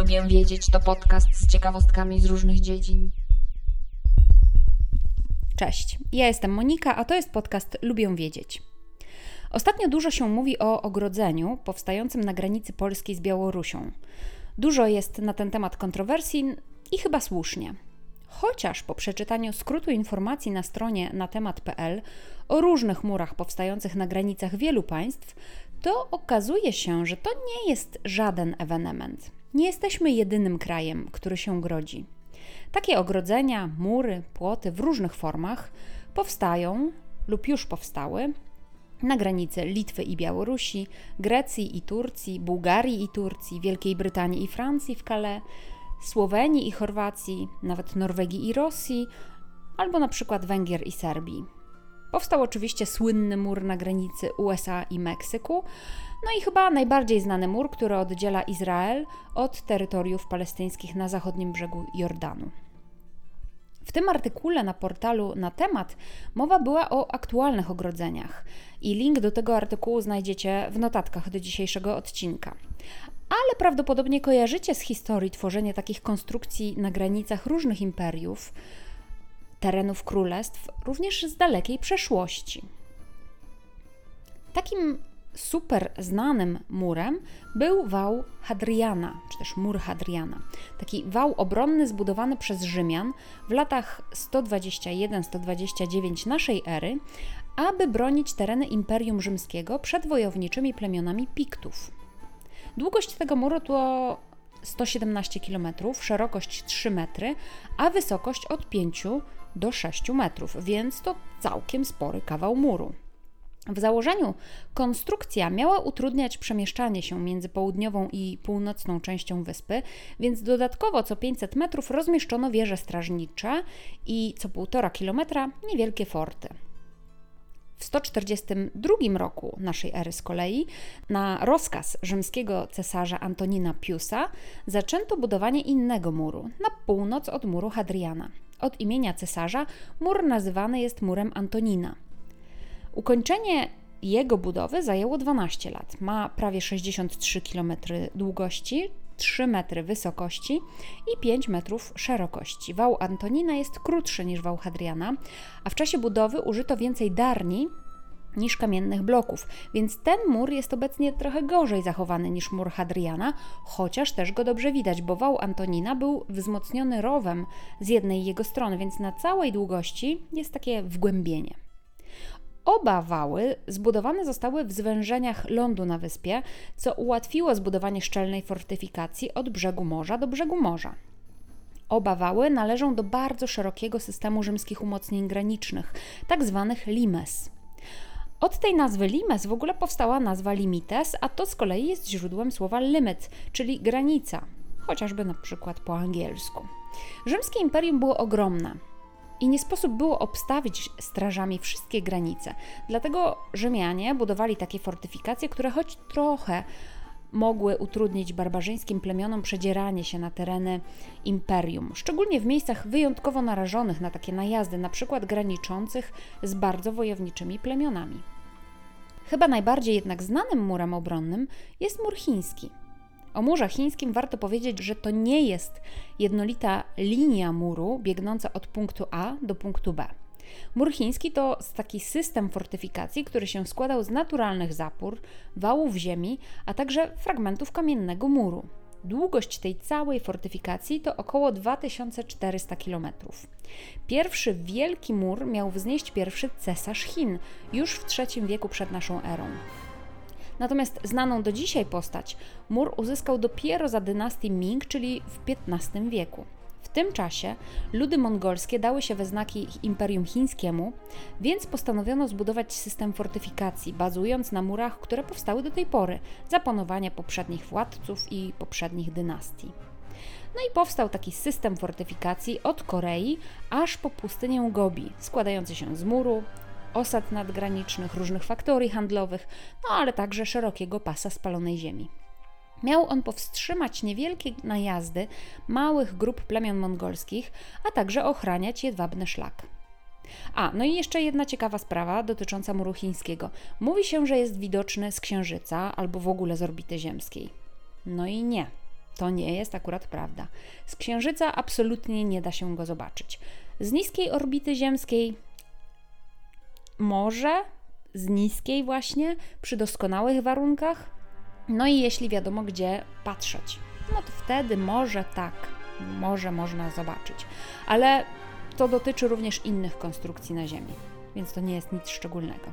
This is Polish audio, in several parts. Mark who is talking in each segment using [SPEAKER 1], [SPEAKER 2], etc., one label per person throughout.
[SPEAKER 1] Lubię wiedzieć to podcast z ciekawostkami z różnych dziedzin.
[SPEAKER 2] Cześć, ja jestem Monika, a to jest podcast Lubię wiedzieć. Ostatnio dużo się mówi o ogrodzeniu powstającym na granicy polskiej z Białorusią. Dużo jest na ten temat kontrowersji i chyba słusznie. Chociaż po przeczytaniu skrótu informacji na stronie na temat.pl o różnych murach powstających na granicach wielu państw, to okazuje się, że to nie jest żaden ewenement. Nie jesteśmy jedynym krajem, który się grodzi. Takie ogrodzenia, mury, płoty w różnych formach powstają lub już powstały na granicy Litwy i Białorusi, Grecji i Turcji, Bułgarii i Turcji, Wielkiej Brytanii i Francji w Calais, Słowenii i Chorwacji, nawet Norwegii i Rosji, albo na przykład Węgier i Serbii. Powstał oczywiście słynny mur na granicy USA i Meksyku, no i chyba najbardziej znany mur, który oddziela Izrael od terytoriów palestyńskich na zachodnim brzegu Jordanu. W tym artykule na portalu na temat mowa była o aktualnych ogrodzeniach i link do tego artykułu znajdziecie w notatkach do dzisiejszego odcinka. Ale prawdopodobnie kojarzycie z historii tworzenie takich konstrukcji na granicach różnych imperiów, terenów królestw, również z dalekiej przeszłości. Takim super znanym murem był wał Hadriana, czy też mur Hadriana. Taki wał obronny zbudowany przez Rzymian w latach 121-129 naszej ery, aby bronić tereny Imperium Rzymskiego przed wojowniczymi plemionami Piktów. Długość tego muru to 117 km, szerokość 3 metry, a wysokość od 5 do 6 metrów, więc to całkiem spory kawał muru. W założeniu konstrukcja miała utrudniać przemieszczanie się między południową i północną częścią wyspy, więc dodatkowo co 500 metrów rozmieszczono wieże strażnicze i co 1,5 kilometra niewielkie forty. W 142 roku naszej ery z kolei, na rozkaz rzymskiego cesarza Antonina Piusa, zaczęto budowanie innego muru na północ od muru Hadriana. Od imienia cesarza mur nazywany jest murem Antonina. Ukończenie jego budowy zajęło 12 lat. Ma prawie 63 km długości, 3 metry wysokości i 5 metrów szerokości. Wał Antonina jest krótszy niż wał Hadriana, a w czasie budowy użyto więcej darni niż kamiennych bloków, więc ten mur jest obecnie trochę gorzej zachowany niż mur Hadriana, chociaż też go dobrze widać, bo wał Antonina był wzmocniony rowem z jednej jego strony, więc na całej długości jest takie wgłębienie. Oba wały zbudowane zostały w zwężeniach lądu na wyspie, co ułatwiło zbudowanie szczelnej fortyfikacji od brzegu morza do brzegu morza. Oba wały należą do bardzo szerokiego systemu rzymskich umocnień granicznych, tak zwanych limes. Od tej nazwy limes w ogóle powstała nazwa limites, a to z kolei jest źródłem słowa limit, czyli granica, chociażby na przykład po angielsku. Rzymskie imperium było ogromne, i nie sposób było obstawić strażami wszystkie granice. Dlatego Rzymianie budowali takie fortyfikacje, które choć trochę mogły utrudnić barbarzyńskim plemionom przedzieranie się na tereny imperium, szczególnie w miejscach wyjątkowo narażonych na takie najazdy, na przykład graniczących z bardzo wojowniczymi plemionami. Chyba najbardziej jednak znanym murem obronnym jest mur chiński. O murze chińskim warto powiedzieć, że to nie jest jednolita linia muru biegnąca od punktu A do punktu B. Mur chiński to taki system fortyfikacji, który się składał z naturalnych zapór, wałów ziemi, a także fragmentów kamiennego muru. Długość tej całej fortyfikacji to około 2400 km. Pierwszy wielki mur miał wznieść pierwszy cesarz Chin już w III wieku przed naszą erą. Natomiast znaną do dzisiaj postać mur uzyskał dopiero za dynastii Ming, czyli w XV wieku. Tym czasie ludy mongolskie dały się we znaki Imperium Chińskiemu, więc postanowiono zbudować system fortyfikacji, bazując na murach, które powstały do tej pory, za panowania poprzednich władców i poprzednich dynastii. No i powstał taki system fortyfikacji od Korei aż po pustynię Gobi, składający się z muru, osad nadgranicznych, różnych faktorii handlowych, no ale także szerokiego pasa spalonej ziemi. Miał on powstrzymać niewielkie najazdy małych grup plemion mongolskich, a także ochraniać jedwabny szlak. A, no i jeszcze jedna ciekawa sprawa dotycząca muru chińskiego. Mówi się, że jest widoczny z Księżyca albo w ogóle z orbity ziemskiej. No i nie. to nie jest akurat prawda. Z Księżyca absolutnie nie da się go zobaczyć. Z niskiej orbity ziemskiej może, z niskiej właśnie, przy doskonałych warunkach, no i jeśli wiadomo gdzie patrzeć, no to wtedy może tak, może można zobaczyć. Ale to dotyczy również innych konstrukcji na Ziemi, więc to nie jest nic szczególnego.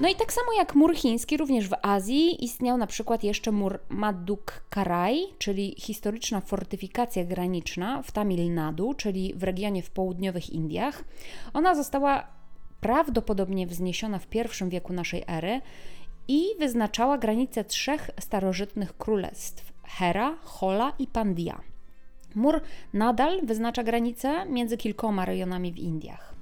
[SPEAKER 2] No i tak samo jak mur chiński, również w Azji istniał na przykład jeszcze mur Maduk Karai, czyli historyczna fortyfikacja graniczna w Tamil Nadu, czyli w regionie w południowych Indiach. Ona została prawdopodobnie wzniesiona w I wieku naszej ery i wyznaczała granice trzech starożytnych królestw Hera, Hola i Pandya. Mur nadal wyznacza granice między kilkoma rejonami w Indiach.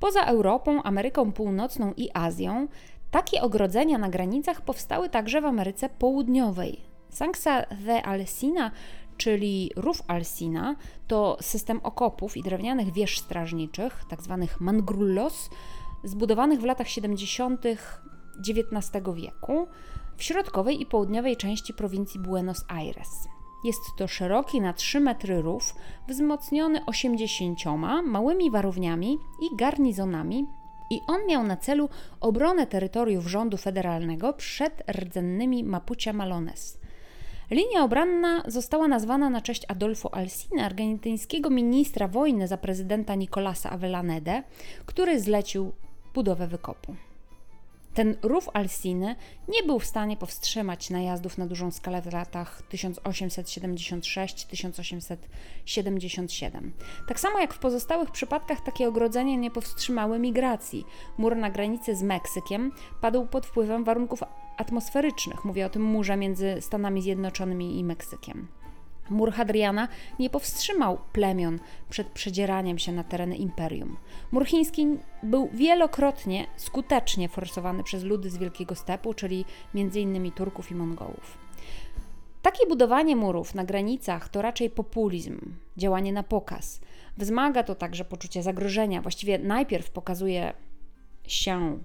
[SPEAKER 2] Poza Europą, Ameryką Północną i Azją, takie ogrodzenia na granicach powstały także w Ameryce Południowej. Sanksa de Alsina, czyli rów Alsina, to system okopów i drewnianych wież strażniczych, tzw. Tak mangrullos, zbudowanych w latach 70. XIX wieku w środkowej i południowej części prowincji Buenos Aires. Jest to szeroki na 3 metry rów, wzmocniony 80 małymi warowniami i garnizonami i on miał na celu obronę terytoriów rządu federalnego przed rdzennymi Mapuche Malones. Linia obranna została nazwana na cześć Adolfo Alsina, argentyńskiego ministra wojny za prezydenta Nicolasa Avellaneda, który zlecił budowę wykopu. Ten rów Alsiny nie był w stanie powstrzymać najazdów na dużą skalę w latach 1876-1877. Tak samo jak w pozostałych przypadkach takie ogrodzenia nie powstrzymały migracji. Mur na granicy z Meksykiem padł pod wpływem warunków atmosferycznych. Mówię o tym murze między Stanami Zjednoczonymi i Meksykiem. Mur Hadriana nie powstrzymał plemion przed przedzieraniem się na tereny imperium. Mur chiński był wielokrotnie skutecznie forsowany przez ludy z Wielkiego Stepu, czyli m.in. Turków i Mongołów. Takie budowanie murów na granicach to raczej populizm, działanie na pokaz. Wzmaga to także poczucie zagrożenia. Właściwie najpierw pokazuje się,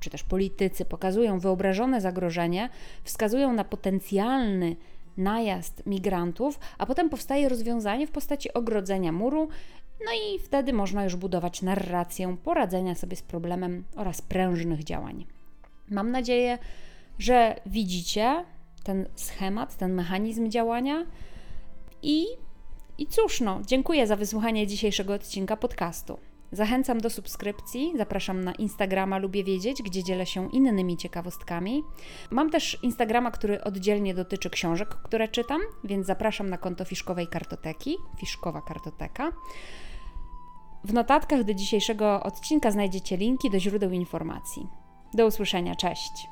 [SPEAKER 2] czy też politycy pokazują wyobrażone zagrożenie, wskazują na potencjalny najazd migrantów, a potem powstaje rozwiązanie w postaci ogrodzenia muru, no i wtedy można już budować narrację poradzenia sobie z problemem oraz prężnych działań. Mam nadzieję, że widzicie ten schemat, ten mechanizm działania i, i cóż, no, dziękuję za wysłuchanie dzisiejszego odcinka podcastu. Zachęcam do subskrypcji, zapraszam na Instagrama Lubię Wiedzieć, gdzie dzielę się innymi ciekawostkami. Mam też Instagrama, który oddzielnie dotyczy książek, które czytam, więc zapraszam na konto Fiszkowej Kartoteki, Fiszkowa Kartoteka. W notatkach do dzisiejszego odcinka znajdziecie linki do źródeł informacji. Do usłyszenia, cześć!